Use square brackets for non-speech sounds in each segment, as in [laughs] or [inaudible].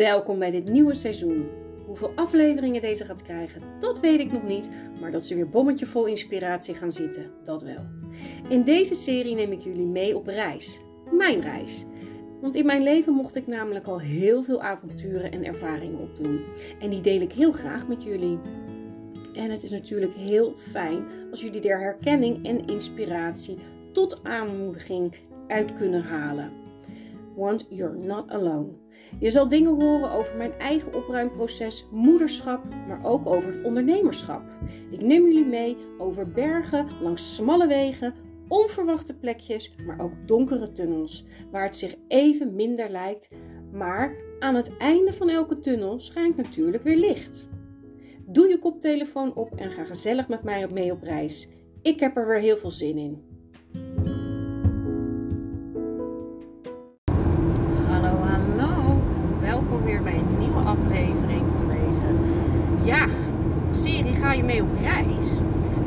Welkom bij dit nieuwe seizoen. Hoeveel afleveringen deze gaat krijgen, dat weet ik nog niet, maar dat ze weer bommetje vol inspiratie gaan zitten, dat wel. In deze serie neem ik jullie mee op reis. Mijn reis. Want in mijn leven mocht ik namelijk al heel veel avonturen en ervaringen opdoen. En die deel ik heel graag met jullie. En het is natuurlijk heel fijn als jullie er herkenning en inspiratie tot aanmoediging uit kunnen halen. Want you're not alone. Je zal dingen horen over mijn eigen opruimproces, moederschap, maar ook over het ondernemerschap. Ik neem jullie mee over bergen, langs smalle wegen, onverwachte plekjes, maar ook donkere tunnels, waar het zich even minder lijkt, maar aan het einde van elke tunnel schijnt natuurlijk weer licht. Doe je koptelefoon op en ga gezellig met mij mee op reis. Ik heb er weer heel veel zin in. Je mee op reis?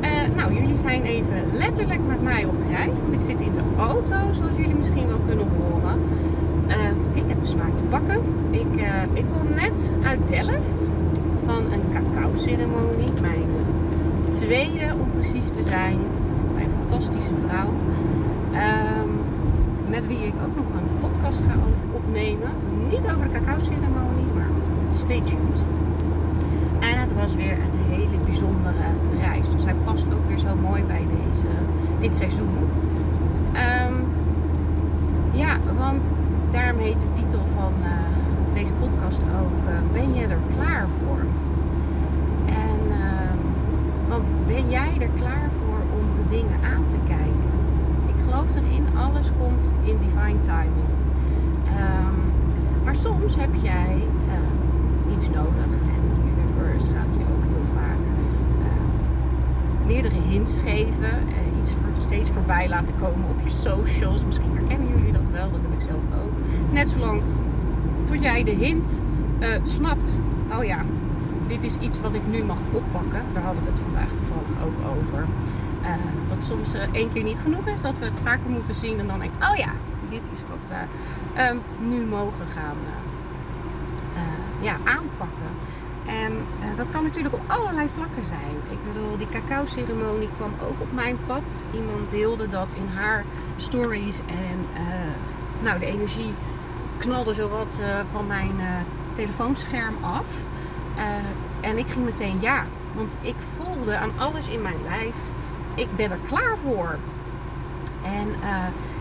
Uh, nou, jullie zijn even letterlijk met mij op reis, want ik zit in de auto, zoals jullie misschien wel kunnen horen. Uh, ik heb de smaak te pakken. Ik, uh, ik kom net uit Delft van een cacao-ceremonie. Mijn tweede, om precies te zijn. Mijn fantastische vrouw. Um, met wie ik ook nog een podcast ga opnemen. Niet over de cacao-ceremonie, maar stay tuned. En het was weer een hele bijzondere reis. Dus hij past ook weer zo mooi bij deze, dit seizoen. Um, ja, want daarom heet de titel van uh, deze podcast ook: uh, Ben je er klaar voor? En uh, want ben jij er klaar voor om de dingen aan te kijken? Ik geloof erin, alles komt in divine timing. Um, maar soms heb jij uh, iets nodig en de universe gaat je meerdere hints geven. Uh, iets voor, steeds voorbij laten komen op je socials. Misschien herkennen jullie dat wel, dat heb ik zelf ook. Net zolang tot jij de hint uh, snapt. Oh ja, dit is iets wat ik nu mag oppakken. Daar hadden we het vandaag toevallig ook over. Uh, dat soms één keer niet genoeg is. Dat we het vaker moeten zien. En dan denk ik, oh ja, dit is wat we ehm, nu mogen gaan ja, aanpakken. En uh, dat kan natuurlijk op allerlei vlakken zijn. Ik bedoel, die cacao-ceremonie kwam ook op mijn pad. Iemand deelde dat in haar stories. En uh, nou, de energie knalde zowat uh, van mijn telefoonscherm af. en ik ging meteen ja. Want ik voelde aan alles in mijn lijf, ik ben er klaar voor. En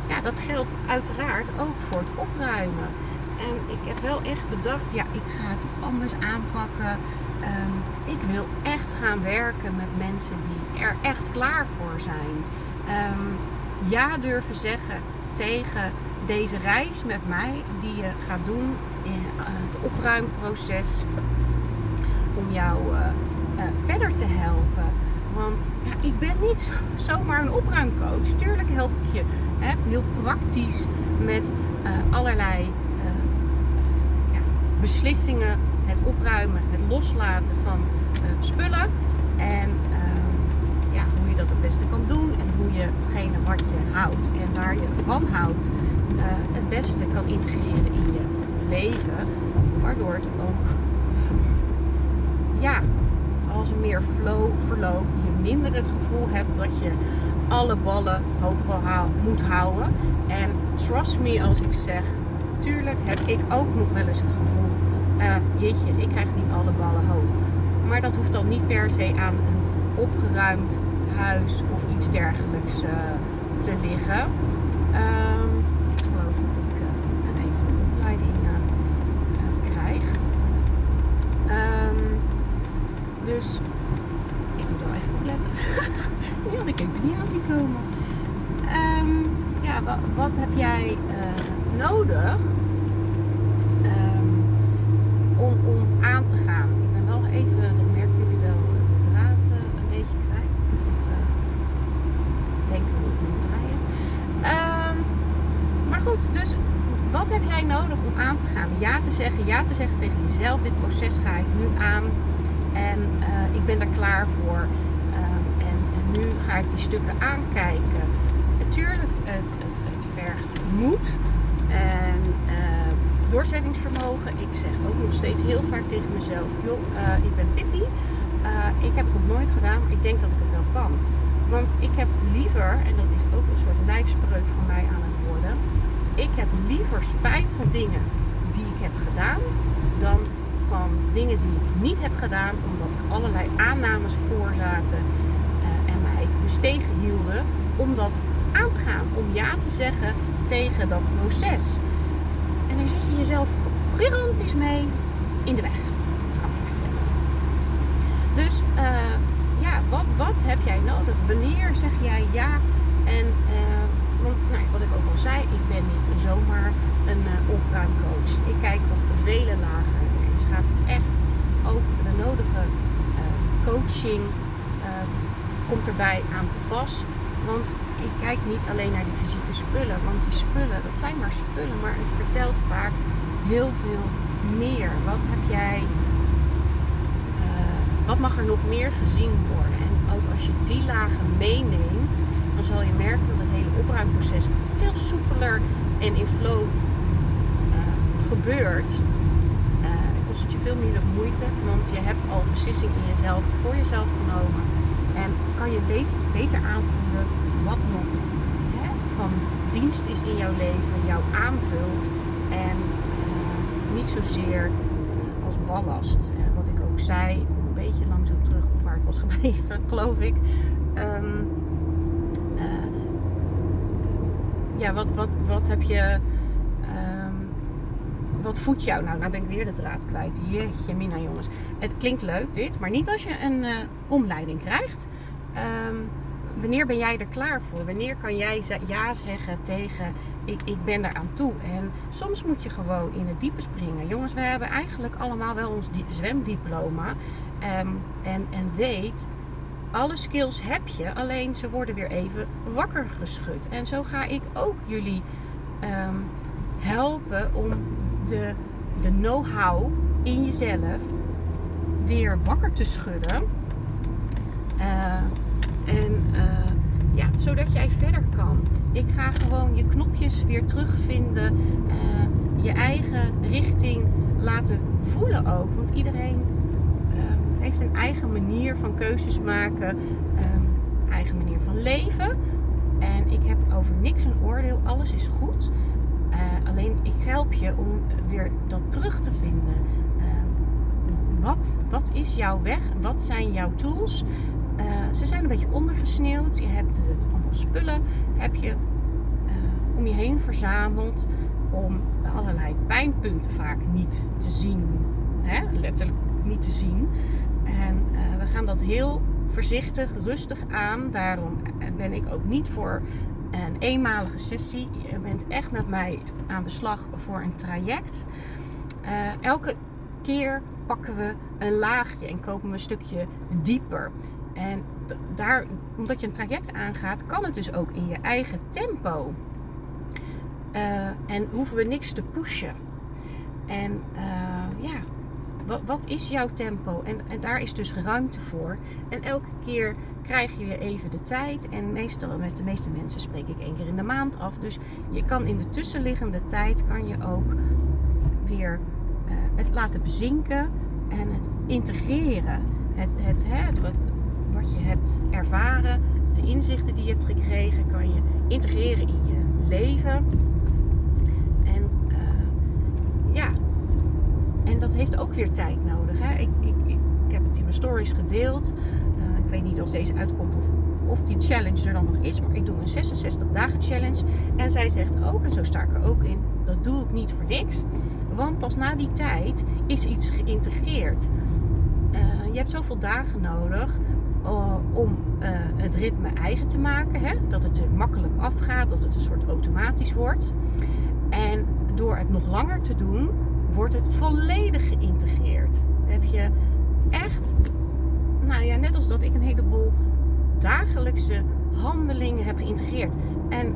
ja, dat geldt uiteraard ook voor het opruimen. En ik heb wel echt bedacht, ja, ik ga het toch anders aanpakken. Um, ik wil echt gaan werken met mensen die er echt klaar voor zijn. Um, ja durven zeggen tegen deze reis met mij die je gaat doen in uh, het opruimproces. Om jou uh, uh, verder te helpen. Want ja, ik ben niet zomaar een opruimcoach. Tuurlijk help ik je hè, heel praktisch met allerlei beslissingen, het opruimen, het loslaten van uh, spullen. En uh, ja, hoe je dat het beste kan doen en hoe je hetgene wat je houdt en waar je van houdt, uh, het beste kan integreren in je leven. Waardoor het ook ja, als er meer flow verloopt, je minder het gevoel hebt dat je alle ballen hoog moet houden. En trust me als ik zeg, tuurlijk heb ik ook nog wel eens het gevoel, uh, jeetje, ik krijg niet alle ballen hoog. Maar dat hoeft dan niet per se aan een opgeruimd huis of iets dergelijks uh, te liggen. Um, ik geloof dat ik uh, een even een opleiding krijg. Um, dus ik moet wel even opletten. Die had ik even niet aan zien komen. Um, ja, wat, wat heb jij nodig um, om, om aan te gaan. Ik ben wel even, dat merken jullie wel, de draad uh, een beetje kwijt. Ik moet even denken hoe ik moet draaien. Um, maar goed, dus wat heb jij nodig om aan te gaan? Ja te zeggen, te zeggen tegen jezelf. Dit proces ga ik nu aan en uh, ik ben er klaar voor. Uh, en, nu ga ik die stukken aankijken. Natuurlijk, het, het, het vergt moed. En uh, doorzettingsvermogen. Ik zeg ook nog steeds heel vaak tegen mezelf: joh, ik ben pitty. Ik heb het nog nooit gedaan, maar ik denk dat ik het wel kan. Want ik heb liever, en dat is ook een soort lijfspreuk van mij aan het worden. Ik heb liever spijt van dingen heb gedaan, dan van dingen die ik niet heb gedaan, omdat er allerlei aannames voor zaten uh, en mij dus tegenhielden om dat aan te gaan. Om ja te zeggen tegen dat proces. En daar zet je jezelf gigantisch mee in de weg. Kan ik vertellen. Dus uh, ja, wat, wat heb jij nodig? Wanneer zeg jij ja? En uh, want, nou, wat ik ook al zei, ik ben niet zomaar een uh, opruimcoach. Ik kijk op vele lagen. Er gaat echt ook de nodige coaching komt erbij aan te pas. Want ik kijk niet alleen naar die fysieke spullen, want die spullen, dat zijn maar spullen, maar het vertelt vaak heel veel meer. Wat heb jij, uh, wat mag er nog meer gezien worden? En ook als je die lagen meeneemt, dan zal je merken dat het hele opruimproces veel soepeler en in flow uh, gebeurt. Uh, kost het je veel minder moeite, want je hebt al beslissing in jezelf voor jezelf genomen. En kan je beter aanvoelen wat nog hè, van dienst is in jouw leven, jou aanvult en uh, niet zozeer uh, als ballast. Wat ik ook zei, een beetje langzaam terug op waar ik was [laughs] gebleven, geloof ik. Um, ja, wat, wat, wat heb je. Wat voedt jou? Nou, nou ben ik weer de draad kwijt. Jeetje, mina jongens. Het klinkt leuk dit, maar niet als je een omleiding krijgt. Um, wanneer ben jij er klaar voor? Wanneer kan jij ja zeggen tegen ik, ik ben er aan toe? En soms moet je gewoon in het diepe springen. Jongens, we hebben eigenlijk allemaal wel ons zwemdiploma. Um, en, en weet, alle skills heb je, alleen ze worden weer even wakker geschud. En zo ga ik ook jullie um, helpen om de, de know-how in jezelf weer wakker te schudden. Uh, en uh, ja, zodat jij verder kan. Ik ga gewoon je knopjes weer terugvinden. Uh, je eigen richting laten voelen ook. Want iedereen heeft een eigen manier van keuzes maken. Eigen manier van leven. En ik heb over niks een oordeel. Alles is goed. Uh, alleen ik help je om weer dat terug te vinden. wat, wat is jouw weg? Wat zijn jouw tools? Uh, ze zijn een beetje ondergesneeuwd. Je hebt het, allemaal spullen heb je, om je heen verzameld. Om allerlei pijnpunten vaak niet te zien. Hè? Letterlijk niet te zien. En we gaan dat heel voorzichtig, rustig aan. Daarom ben ik ook niet voor een eenmalige sessie. Je bent echt met mij aan de slag voor een traject. elke keer pakken we een laagje en kopen we een stukje dieper. En daar, omdat je een traject aangaat, kan het dus ook in je eigen tempo. Uh, en hoeven we niks te pushen. En uh, ja, wat, is jouw tempo? En, en, daar is dus ruimte voor. En elke keer krijg je even de tijd. En meestal met de meeste mensen spreek ik één keer in de maand af. Dus je kan in de tussenliggende tijd kan je ook weer uh, het laten bezinken en het integreren. Het, het, het, wat, wat je hebt ervaren, de inzichten die je hebt gekregen, kan je integreren in je leven. En uh, ja, en dat heeft ook weer tijd nodig. Hè? Ik, ik, ik, heb het in mijn stories gedeeld. Uh, ik weet niet als deze uitkomt of, of die challenge er dan nog is, maar ik doe een 66 dagen challenge. En zij zegt ook, en zo sta ik er ook in, dat doe ik niet voor niks. Want pas na die tijd is iets geïntegreerd. Uh, je hebt zoveel dagen nodig uh, om het ritme eigen te maken. Hè? Dat het er makkelijk afgaat, dat het een soort automatisch wordt. En door het nog langer te doen, wordt het volledig geïntegreerd. heb je echt, nou ja, net als dat ik een heleboel dagelijkse handelingen heb geïntegreerd. En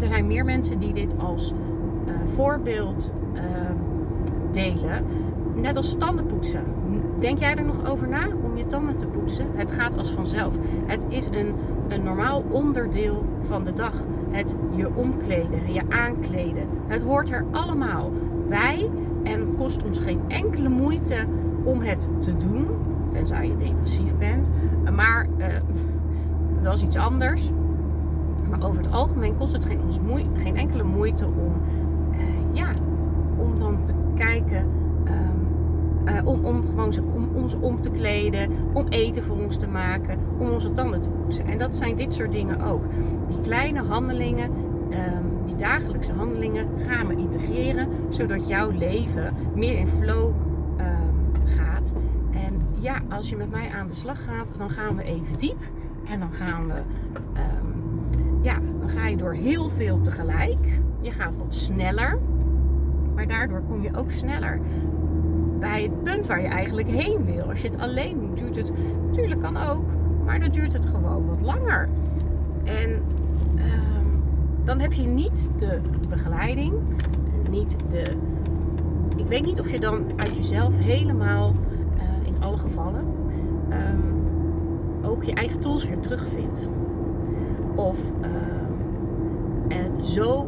er zijn meer mensen die dit als uh, voorbeeld delen. Net als standenpoetsen Denk jij er nog over na om je tanden te poetsen? Het gaat als vanzelf. Het is een, een normaal onderdeel van de dag. Het je omkleden, je aankleden. Het hoort er allemaal bij. En het kost ons geen enkele moeite om het te doen. Tenzij je depressief bent. Maar uh, dat is iets anders. Maar over het algemeen kost het geen, ons moeite, geen enkele moeite om, uh, ja, om dan te kijken uh, om, om gewoon om ons om te kleden, om eten voor ons te maken, om onze tanden te poetsen. En dat zijn dit soort dingen ook. Die kleine handelingen, dagelijkse handelingen, gaan we integreren, zodat jouw leven meer in flow um, gaat. En ja, als je met mij aan de slag gaat, dan gaan we even diep. En dan gaan we, um, ja, dan ga je door heel veel tegelijk. Je gaat wat sneller. Maar daardoor kom je ook sneller bij het punt waar je eigenlijk heen wil. Als je het alleen doet, duurt het, natuurlijk kan ook, maar dan duurt het gewoon wat langer. En dan heb je niet de begeleiding, niet de. Ik weet niet of je dan uit jezelf helemaal uh, in alle gevallen um, ook je eigen tools weer terugvindt. Of uh, en zo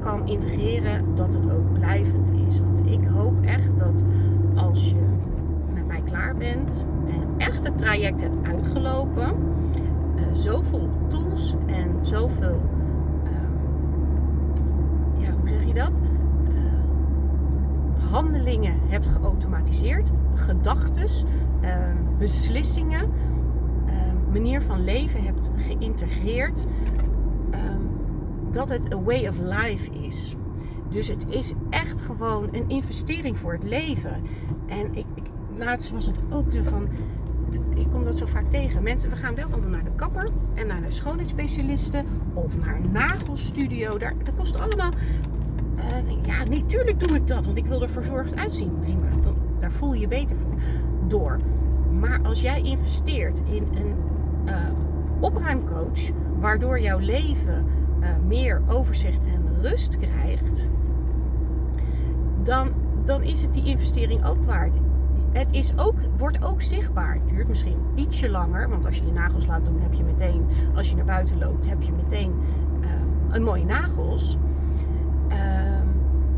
kan integreren dat het ook blijvend is. Want ik hoop echt dat als je met mij klaar bent en echt het traject hebt uitgelopen, uh, zoveel tools en zoveel, je dat? Uh, handelingen hebt geautomatiseerd, gedachtes, ehm, beslissingen, ehm, manier van leven hebt geïntegreerd, ehm, dat het een way of life is. Dus het is echt gewoon een investering voor het leven. En ik, ik, laatst was het ook zo van. Ik kom dat zo vaak tegen. Mensen, we gaan wel allemaal naar de kapper en naar de schoonheidsspecialisten of naar een nagelstudio. Daar, dat kost allemaal. Uh, ja, nee, tuurlijk doe ik dat, want ik wil er verzorgd uitzien. Prima, want daar voel je je beter door. Maar als jij investeert in een uh, opruimcoach, waardoor jouw leven uh, meer overzicht en rust krijgt, dan, dan is het die investering ook waard. Het is ook, wordt ook zichtbaar. Het duurt misschien ietsje langer, want als je je nagels laat doen, heb je meteen, als je naar buiten loopt, heb je meteen een mooie nagels.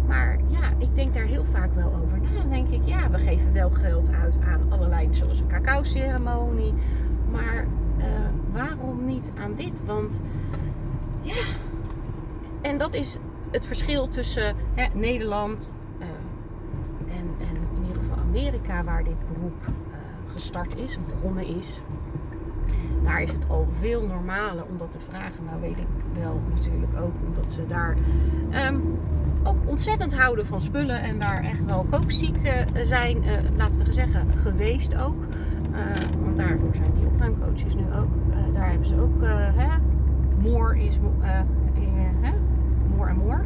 Maar ja, ik denk daar heel vaak wel over na. Dan denk ik, ja, we geven wel geld uit aan allerlei, zoals een cacao-ceremonie. Maar uh, waarom niet aan dit? Want ja, en dat is het verschil tussen hè, Nederland uh, en, en, in ieder geval Amerika, waar dit beroep uh, gestart is, begonnen is. Daar is het al veel normaler om dat te vragen. Nou weet ik wel natuurlijk ook omdat ze daar um, ook ontzettend houden van spullen en daar echt wel koopziek uh, zijn, laten we zeggen, geweest ook. want daardoor zijn die opruimcoaches nu ook. daar hebben ze ook, hè, is, hè, and more.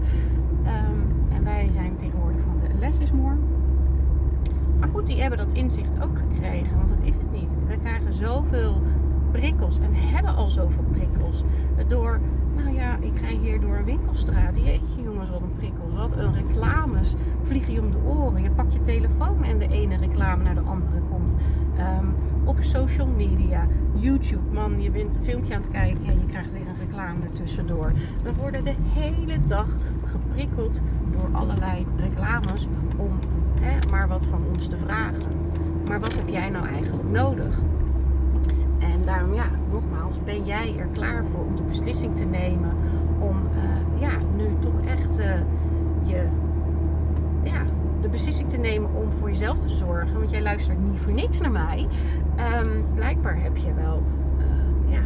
Um, en wij zijn tegenwoordig van de less is more. Maar goed, die hebben dat inzicht ook gekregen, want dat is het niet. We krijgen zoveel prikkels en hebben al zoveel prikkels. Door, nou ja, ik ga hier door een winkelstraat. Jeetje jongens, wat een prikkels. Wat een reclames. Vliegen je om de oren. Je pakt je telefoon en de ene reclame naar de andere komt. Um, op social media, YouTube, man, je bent een filmpje aan het kijken en je krijgt weer een reclame ertussendoor. We worden de hele dag geprikkeld door allerlei reclames om hè, maar wat van ons te vragen. Maar wat heb jij nou eigenlijk nodig? En daarom, ja, nogmaals, ben jij er klaar voor om de beslissing te nemen om uh, ja, nu toch echt uh, je ja, de beslissing te nemen om voor jezelf te zorgen. Want jij luistert niet voor niks naar mij. Um, blijkbaar heb je wel uh, ja,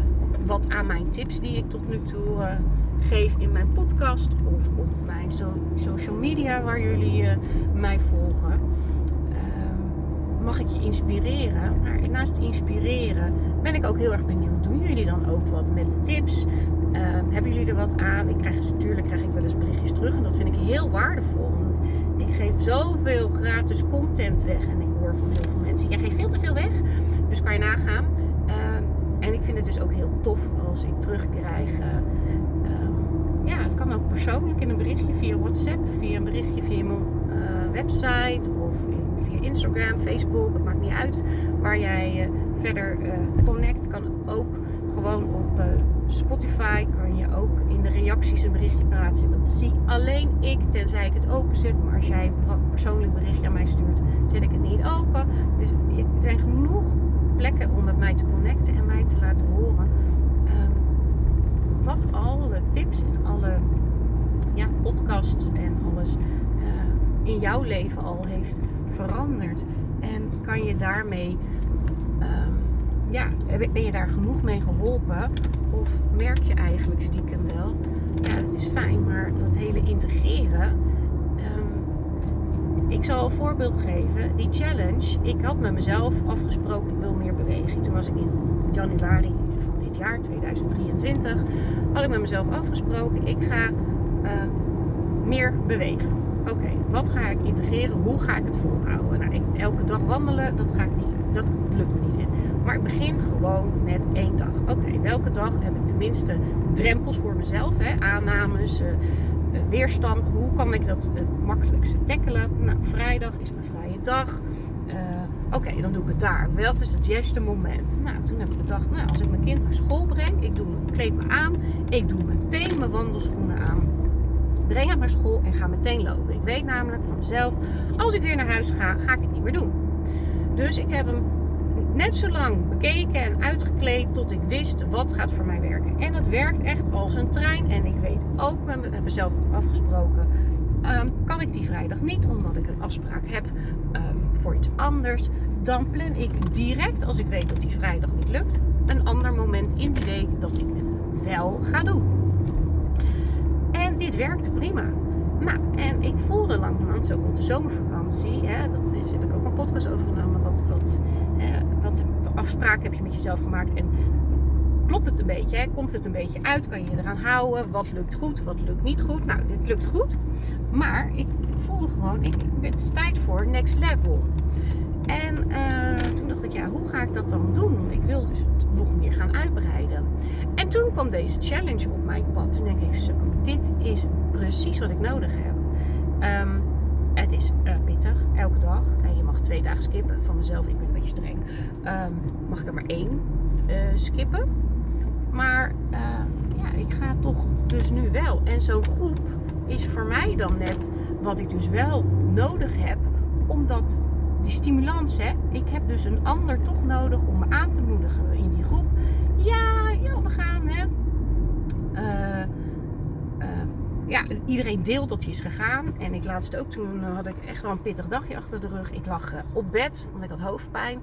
wat aan mijn tips die ik tot nu toe geef in mijn podcast of op mijn so social media waar jullie mij volgen. Um, mag ik je inspireren? Maar naast inspireren ben ik ook heel erg benieuwd. Doen jullie dan ook wat met de tips? Um, hebben jullie er wat aan? Ik krijg, natuurlijk krijg ik wel eens berichtjes terug en dat vind ik heel waardevol. Want ik geef zoveel gratis content weg en ik hoor van heel veel mensen: jij geeft veel te veel weg. Dus kan je nagaan. Uh, en ik vind het dus ook heel tof als ik terugkrijg. Uh, ja, het kan ook persoonlijk in een berichtje via WhatsApp, via een berichtje via mijn uh, website of via Instagram, Facebook. Het maakt niet uit waar jij uh, verder uh, connect. Kan ook gewoon op Spotify. Kan je ook in de reacties een berichtje plaatsen. Dat zie alleen ik, tenzij ik het openzet. Maar als jij een persoonlijk berichtje aan mij stuurt, zet ik het niet open. Dus er zijn genoeg plekken om met mij te connecten en mij te laten horen wat alle tips en alle ja, podcasts en alles uh, in jouw leven al heeft veranderd. En kan je daarmee, um, ja, ben je daar genoeg mee geholpen? Of merk je eigenlijk stiekem wel, ja, het is fijn, maar dat hele integreren. Um, ik zal een voorbeeld geven. Die challenge, ik had met mezelf afgesproken, ik wil meer bewegen. Toen was ik in januari jaar, 2023, had ik met mezelf afgesproken, ik ga uh, meer bewegen. Oké, wat ga ik integreren? Hoe ga ik het volhouden? Nou, elke dag wandelen, dat ga ik niet. Dat lukt me niet in. Maar ik begin gewoon met één dag. Oké, welke dag heb ik tenminste drempels voor mezelf? Hè? Aannames, uh, weerstand. Hoe kan ik dat het makkelijkste tackelen? Nou, vrijdag is mijn vrije dag. Uh, Oké, dan doe ik het daar. Welk is het juiste moment? Nou, toen heb ik bedacht, nou, als ik mijn kind naar school breng, ik doe, kleed me aan, ik doe meteen mijn wandelschoenen aan. Breng het naar school en ga meteen lopen. Ik weet namelijk van mezelf, als ik weer naar huis ga, ga ik het niet meer doen. Dus ik heb hem net zo lang bekeken en uitgekleed tot ik wist wat gaat voor mij werken. En het werkt echt als een trein. En ik weet ook met mezelf afgesproken. Um, kan ik die vrijdag niet, omdat ik een afspraak heb um, voor iets anders. Dan plan ik direct, als ik weet dat die vrijdag niet lukt, een ander moment in die week dat ik het wel ga doen. En dit werkte prima. Nou, en ik voelde langzamerhand zo rond de zomervakantie, hè, dat is, heb ik ook een podcast over genomen, wat, afspraken heb je met jezelf gemaakt en klopt het een beetje? Hè? Komt het een beetje uit? Kan je je eraan houden? Wat lukt goed? Wat lukt niet goed? Nou, dit lukt goed. Maar ik voelde gewoon, ik, het is tijd voor next level. En uh, toen dacht ik, ja, hoe ga ik dat dan doen? Want ik wil dus nog meer gaan uitbreiden. En toen kwam deze challenge op mijn pad. Toen denk ik, zo, dit is precies wat ik nodig heb. Um, het is uh, pittig, elke dag. En je twee dagen skippen. Van mezelf, ik ben een beetje streng. Um, mag ik er maar één uh, skippen. Maar uh, ja, ik ga toch dus nu wel. En zo'n groep is voor mij dan net wat ik dus wel nodig heb. Omdat die stimulans, hè. Ik heb dus een ander toch nodig om me aan te moedigen in die groep. Ja, ja we gaan, hè. Uh, ja, iedereen deelt dat hij is gegaan. En ik laatst ook, toen had ik echt wel een pittig dagje achter de rug. Ik lag op bed, want ik had hoofdpijn.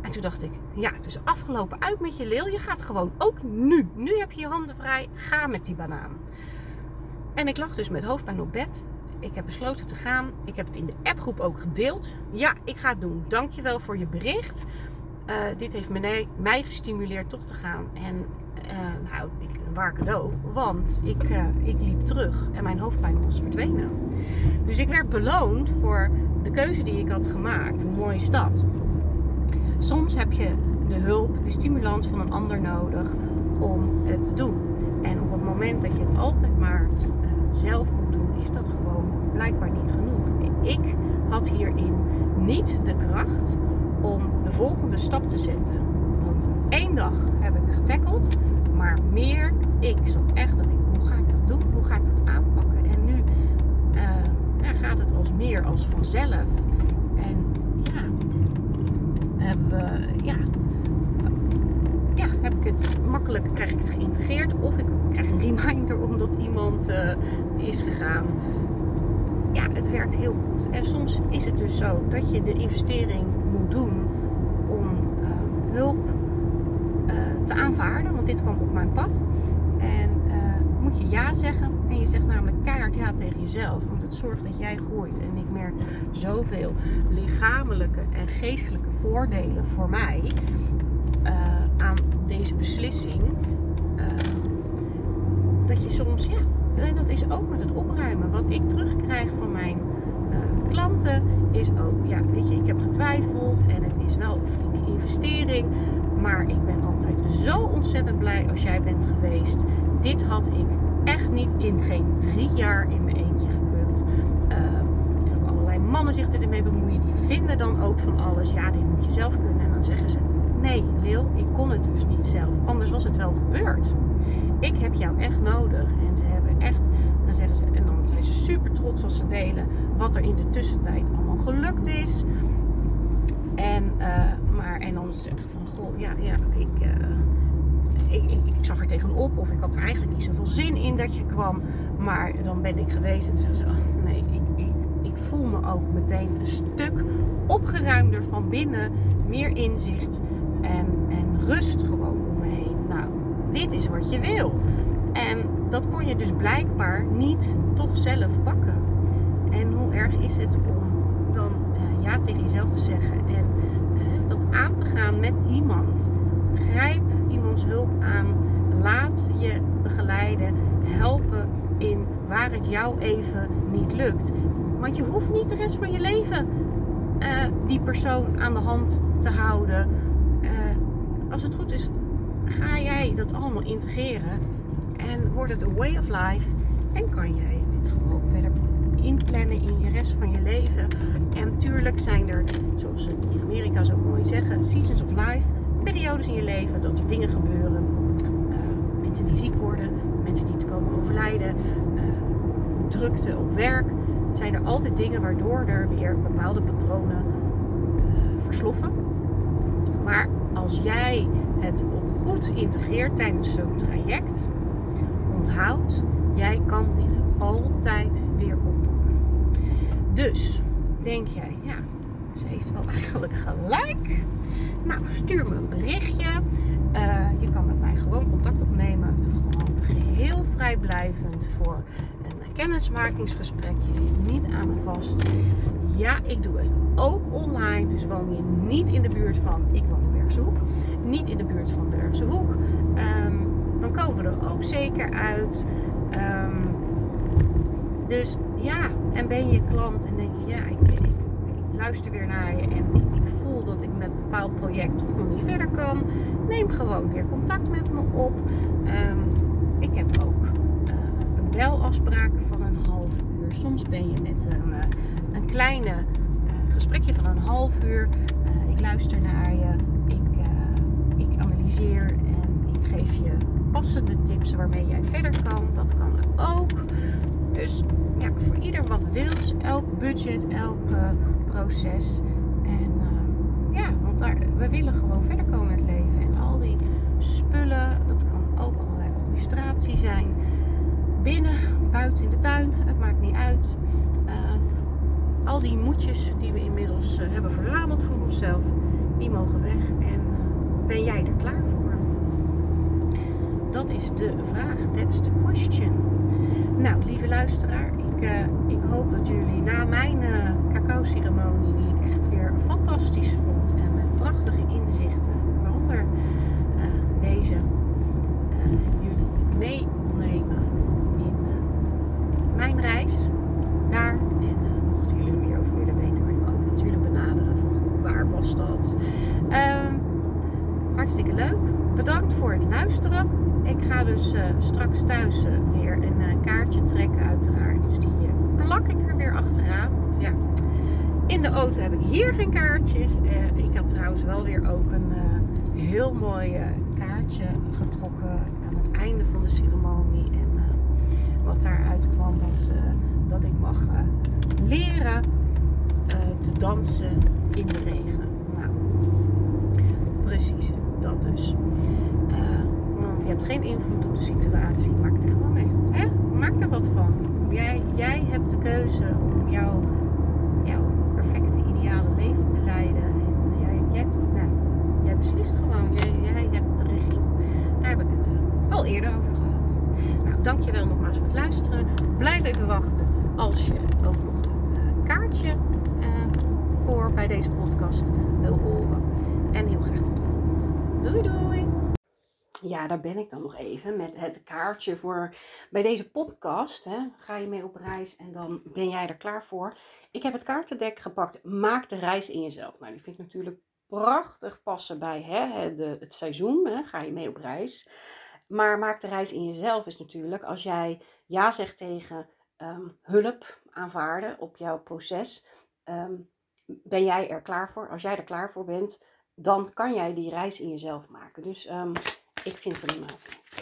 En toen dacht ik, ja, het is afgelopen uit met je leel. Je gaat gewoon ook nu. Nu heb je je handen vrij. Ga met die banaan. En ik lag dus met hoofdpijn op bed. Ik heb besloten te gaan. Ik heb het in de appgroep ook gedeeld. Ja, ik ga het doen. Dankjewel voor je bericht. Uh, dit heeft mij, mij gestimuleerd toch te gaan. En uh, nou, een waar cadeau. Want ik, uh, ik liep terug en mijn hoofdpijn was verdwenen. Dus ik werd beloond voor de keuze die ik had gemaakt. Een mooie stad. Soms heb je de hulp, de stimulans van een ander nodig om het te doen. En op het moment dat je het altijd maar uh, zelf moet doen, is dat gewoon blijkbaar niet genoeg. Ik had hierin niet de kracht om de volgende stap te zetten. Dat één dag heb ik getackeld, maar meer, ik zat echt dat ik, hoe ga ik dat doen? Hoe ga ik dat aanpakken? En nu uh, ja, gaat het als meer als vanzelf. En ja, hebben ja, ja, heb ik het makkelijk, krijg ik het geïntegreerd. Of ik krijg een reminder omdat iemand uh, is gegaan. Ja, het werkt heel goed. En soms is het dus zo dat je de investering moet doen om uh, hulp te aanvaarden. Want dit kwam op mijn pad. En moet je ja zeggen. En je zegt namelijk keihard ja tegen jezelf. Want het zorgt dat jij groeit. En ik merk zoveel lichamelijke en geestelijke voordelen voor mij uh, aan deze beslissing. Uh, dat je soms, ja, en dat is ook met het opruimen. Wat ik terugkrijg van mijn klanten is ook, ja, weet je, ik heb getwijfeld en het is wel een flinke investering. Maar ik ben altijd zo ontzettend blij als jij bent geweest. Dit had ik echt niet in geen drie jaar in mijn eentje gekund. Uh, en ook allerlei mannen zich ermee bemoeien. Die vinden dan ook van alles. Ja, dit moet je zelf kunnen. En dan zeggen ze: Nee, Lil, ik kon het dus niet zelf. Anders was het wel gebeurd. Ik heb jou echt nodig. En ze hebben echt, zeggen ze, en dan zijn ze super trots als ze delen wat er in de tussentijd allemaal gelukt is. En, uh, maar, en dan zeggen van, goh, ja, ja, ik, uh, ik, ik, zag er tegenop. Of ik had er eigenlijk niet zoveel zin in dat je kwam. Maar dan ben ik geweest en zeggen ze, nee, ik, ik, ik voel me ook meteen een stuk opgeruimder van binnen. Meer inzicht en, en rust gewoon om me heen. Nou, dit is wat je wil. En dat kon je dus blijkbaar niet toch zelf pakken. En hoe erg is het om dan uh, ja tegen jezelf te zeggen en uh, dat aan te gaan met iemand. Grijp iemands hulp aan. Laat je begeleiden, helpen in waar het jou even niet lukt. Want je hoeft niet de rest van je leven uh, die persoon aan de hand te houden als het goed is, ga jij dat allemaal integreren en wordt het een way of life en kan jij dit gewoon verder inplannen in je rest van je leven. En natuurlijk zijn er, zoals ze in Amerika zo mooi zeggen, seasons of life, periodes in je leven dat er dingen gebeuren. Uh, mensen die ziek worden, mensen die te komen overlijden, uh, drukte op werk. Zijn er altijd dingen waardoor er weer bepaalde patronen uh, versloffen. Maar als jij het goed integreert tijdens zo'n traject, jij kan dit altijd weer oppakken. Dus denk jij, ja, ze heeft wel eigenlijk gelijk. Nou, stuur me een berichtje. Uh, je kan met mij gewoon contact opnemen. Gewoon geheel vrijblijvend voor een kennismakingsgesprek. Je zit niet aan me vast. Ja, ik doe het ook online. Dus woon je niet in de buurt van, ik woon in Bergse Hoek. Niet in de buurt van Bergse Hoek. Um, dan komen we er ook zeker uit. Um, dus ja, en ben je klant en denk je, ja, ik, ik, luister weer naar je en ik, voel dat ik met een bepaald project toch nog niet verder kan. Neem gewoon weer contact met me op. Um, ik heb ook uh, belafspraken van een half uur. Soms ben je met een, uh, een kleine uh, gesprekje van een half uur. ik luister naar je, ik, ik analyseer en ik geef je passende tips waarmee jij verder kan. Dat kan ook. Dus ja, voor ieder wat wils, elk budget, elk proces. En uh, ja, want daar, we willen gewoon verder komen in het leven. En al die spullen, dat kan ook allerlei administratie zijn. Binnen, buiten in de tuin, het maakt niet uit. Uh, al die moedjes die we inmiddels hebben verzameld voor onszelf, die mogen weg. En ben jij er klaar voor? Dat is de vraag. That's the question. Nou, lieve luisteraar, ik, uh, ik hoop dat jullie na mijn uh, cacao-ceremonie, die ik echt weer fantastisch vond en met prachtige inzichten, waaronder uh, deze, jullie mee kon nemen in mijn reis daar. En mochten jullie er meer over willen weten, kan je me ook natuurlijk benaderen van waar was dat. Ehm, hartstikke leuk. Bedankt voor het luisteren. Ik ga dus uh, straks thuis uh, weer een uh, kaartje trekken, uiteraard. Dus die plak ik er weer achteraan. Want ja, in de auto heb ik hier geen kaartjes. ik had trouwens wel weer ook een heel mooi kaartje getrokken aan het einde van de ceremonie. En wat daaruit kwam was dat ik mag leren te dansen in de regen. Nou, precies, dus je hebt geen invloed op de situatie. Maak er gewoon mee. Hè? Maak er wat van. Jij, jij hebt de keuze om jouw, jouw perfecte, ideale leven te leiden. En jij, jij, nou, beslist gewoon. Jij, jij hebt de regie. Daar heb ik het uh, al eerder over gehad. Nou, dankjewel nogmaals voor het luisteren. Blijf even wachten als je ook nog het uh, kaartje voor bij deze podcast wil horen. En heel graag tot de volgende. Doei doei! ja, daar ben ik dan nog even met het kaartje voor bij deze podcast. Hè. Ga je mee op reis en dan ben jij er klaar voor. Ik heb het kaartendek gepakt. Maak de reis in jezelf. Nou, die vind ik natuurlijk prachtig passen bij hè, de, het seizoen. Hè. Ga je mee op reis. Maar maak de reis in jezelf is natuurlijk als jij ja zegt tegen ehm, hulp aanvaarden op jouw proces. Ehm, ben jij er klaar voor? Als jij er klaar voor bent, dan kan jij die reis in jezelf maken. Dus ehm, ik vind hem uh,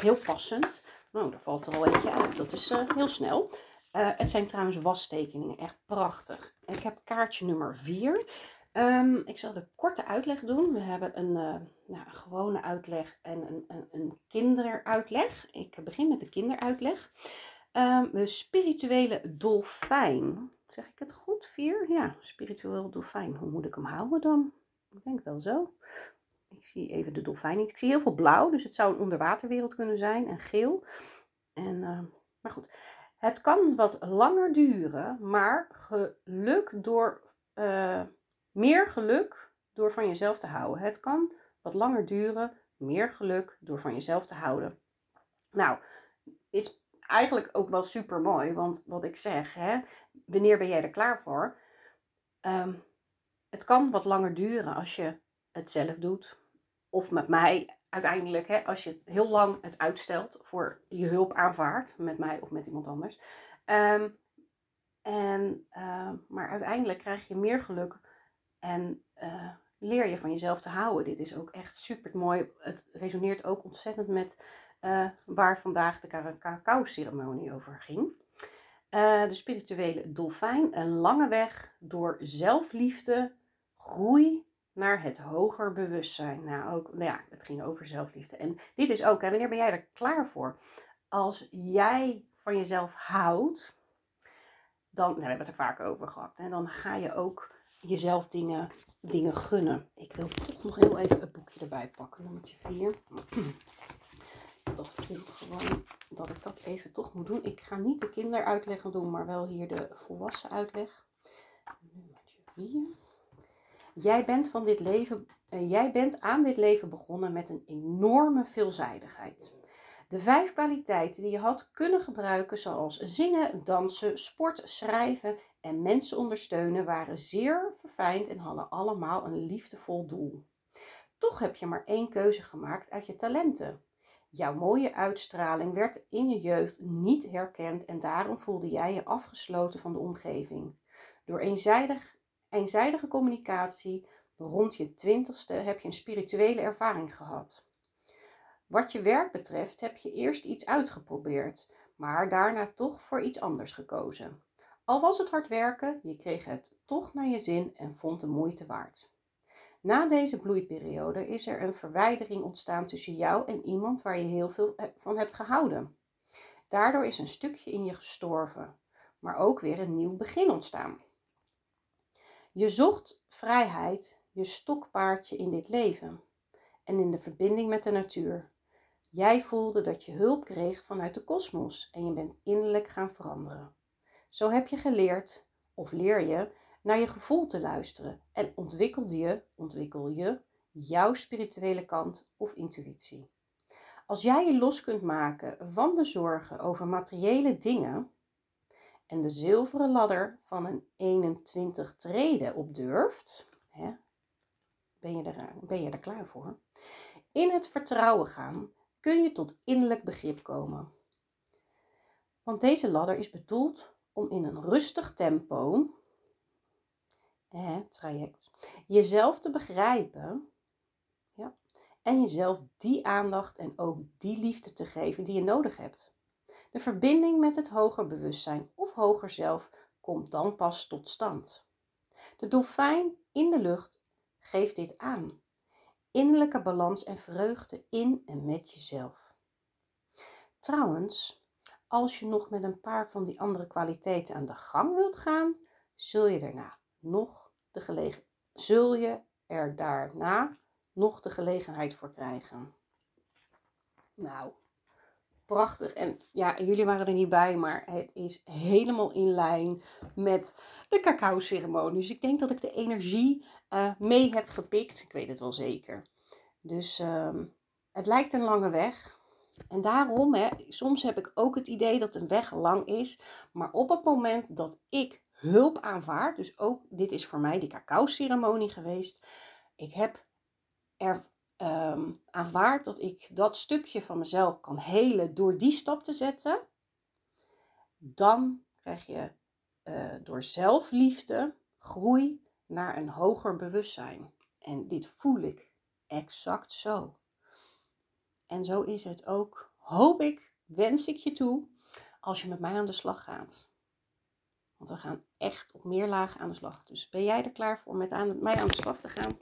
heel passend. Nou, daar valt er al eentje uit. Dat is uh, heel snel. Uh, het zijn trouwens wastekeningen. Echt prachtig. Ik heb kaartje nummer 4. Um, ik zal de korte uitleg doen. We hebben een, nou, gewone uitleg en een, een, een, kinderuitleg. Ik begin met de kinderuitleg. Um, de spirituele dolfijn. Zeg ik het goed? Vier? Ja, spiritueel dolfijn. Hoe moet ik hem houden dan? Ik denk wel zo. Ik zie even de dolfijn niet. Ik zie heel veel blauw, dus het zou een onderwaterwereld kunnen zijn. En geel. En, uh, maar goed. Het kan wat langer duren, maar geluk door, uh, meer geluk door van jezelf te houden. Het kan wat langer duren, meer geluk door van jezelf te houden. Nou, is eigenlijk ook wel super mooi, want wat ik zeg, hè, wanneer ben jij er klaar voor? Um, het kan wat langer duren als je het zelf doet. Of met mij uiteindelijk, hè, als je heel lang het uitstelt voor je hulp aanvaardt, met mij of met iemand anders. Um, en, uh, maar uiteindelijk krijg je meer geluk en uh, leer je van jezelf te houden. Dit is ook echt super mooi. Het resoneert ook ontzettend met uh, waar vandaag de cacao-ceremonie over ging. De spirituele dolfijn, een lange weg door zelfliefde, groei naar het hoger bewustzijn. Nou, ook, nou ja, het ging over zelfliefde. En dit is ook, hè, wanneer ben jij er klaar voor? Als jij van jezelf houdt, dan, nou, we hebben het er vaak over gehad, en dan ga je ook jezelf dingen, dingen gunnen. Ik wil toch nog heel even het boekje erbij pakken, nummertje 4. [clears throat] Dat voelt gewoon dat ik dat even toch moet doen. Ik ga niet de kinderuitleg doen, maar wel hier de volwassen uitleg. Nummertje 4. Jij bent, van dit leven, uh, jij bent aan dit leven begonnen met een enorme veelzijdigheid. De vijf kwaliteiten die je had kunnen gebruiken, zoals zingen, dansen, sport, schrijven en mensen ondersteunen, waren zeer verfijnd en hadden allemaal een liefdevol doel. Toch heb je maar één keuze gemaakt uit je talenten. Jouw mooie uitstraling werd in je jeugd niet herkend en daarom voelde jij je afgesloten van de omgeving. Door eenzijdig eenzijdige communicatie rond je twintigste heb je een spirituele ervaring gehad. Wat je werk betreft heb je eerst iets uitgeprobeerd, maar daarna toch voor iets anders gekozen. Al was het hard werken, je kreeg het toch naar je zin en vond de moeite waard. Na deze bloeiperiode is er een verwijdering ontstaan tussen jou en iemand waar je heel veel van hebt gehouden. Daardoor is een stukje in je gestorven, maar ook weer een nieuw begin ontstaan. Je zocht vrijheid, je stokpaardje in dit leven en in de verbinding met de natuur. Jij voelde dat je hulp kreeg vanuit de kosmos en je bent innerlijk gaan veranderen. Zo heb je geleerd, of leer je, naar je gevoel te luisteren en ontwikkelde je, ontwikkel je jouw spirituele kant of intuïtie. Als jij je los kunt maken van de zorgen over materiële dingen, en de zilveren ladder van een 21 treden op durft, hè, ben, je er, ben je klaar voor? In het vertrouwen gaan kun je tot innerlijk begrip komen. Want deze ladder is bedoeld om in een rustig tempo, hè, traject, jezelf te begrijpen ja, en jezelf die aandacht en ook die liefde te geven die je nodig hebt. De verbinding met het hoger bewustzijn of hoger zelf komt dan pas tot stand. De dolfijn in de lucht geeft dit aan. Innerlijke balans en vreugde in en met jezelf. Trouwens, als je nog met een paar van die andere kwaliteiten aan de gang wilt gaan, zul je daarna nog de gelegen zul je er daarna nog de gelegenheid voor krijgen. Nou, prachtig. En ja, jullie waren er niet bij, maar het is helemaal in lijn met de cacao-ceremonie. Dus ik denk dat ik de energie uh, mee heb gepikt. Ik weet het wel zeker. Dus um, het lijkt een lange weg. En daarom, hè, soms heb ik ook het idee dat een weg lang is. Maar op het moment dat ik hulp aanvaard, dus ook dit is voor mij die cacao-ceremonie geweest. Ik heb er ehm, aanvaard dat ik dat stukje van mezelf kan helen door die stap te zetten, dan krijg je uh, door zelfliefde groei naar een hoger bewustzijn. En dit voel ik exact zo. En zo is het ook, hoop ik, wens ik je toe, als je met mij aan de slag gaat. Want we gaan echt op meer lagen aan de slag. Dus ben jij er klaar voor met aan, mij aan de slag te gaan?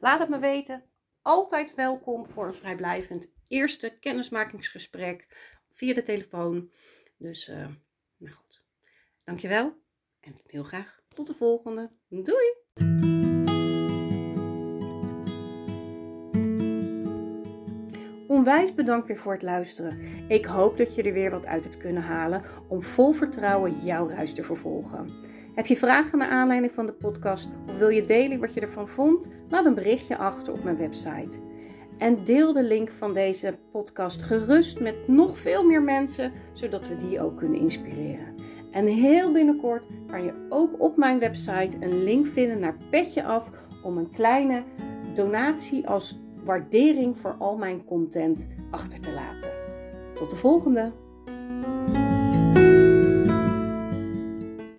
Laat het me weten. Altijd welkom voor een vrijblijvend eerste kennismakingsgesprek via de telefoon. Dus, uh, nou goed. Dankjewel en heel graag tot de volgende. Doei! Onwijs bedankt weer voor het luisteren. Ik hoop dat je er weer wat uit hebt kunnen halen om vol vertrouwen jouw reis te vervolgen. Heb je vragen naar aanleiding van de podcast of wil je delen wat je ervan vond? Laat een berichtje achter op mijn website. En deel de link van deze podcast gerust met nog veel meer mensen, zodat we die ook kunnen inspireren. En heel binnenkort kan je ook op mijn website een link vinden naar Petje Af om een kleine donatie als waardering voor al mijn content achter te laten. Tot de volgende!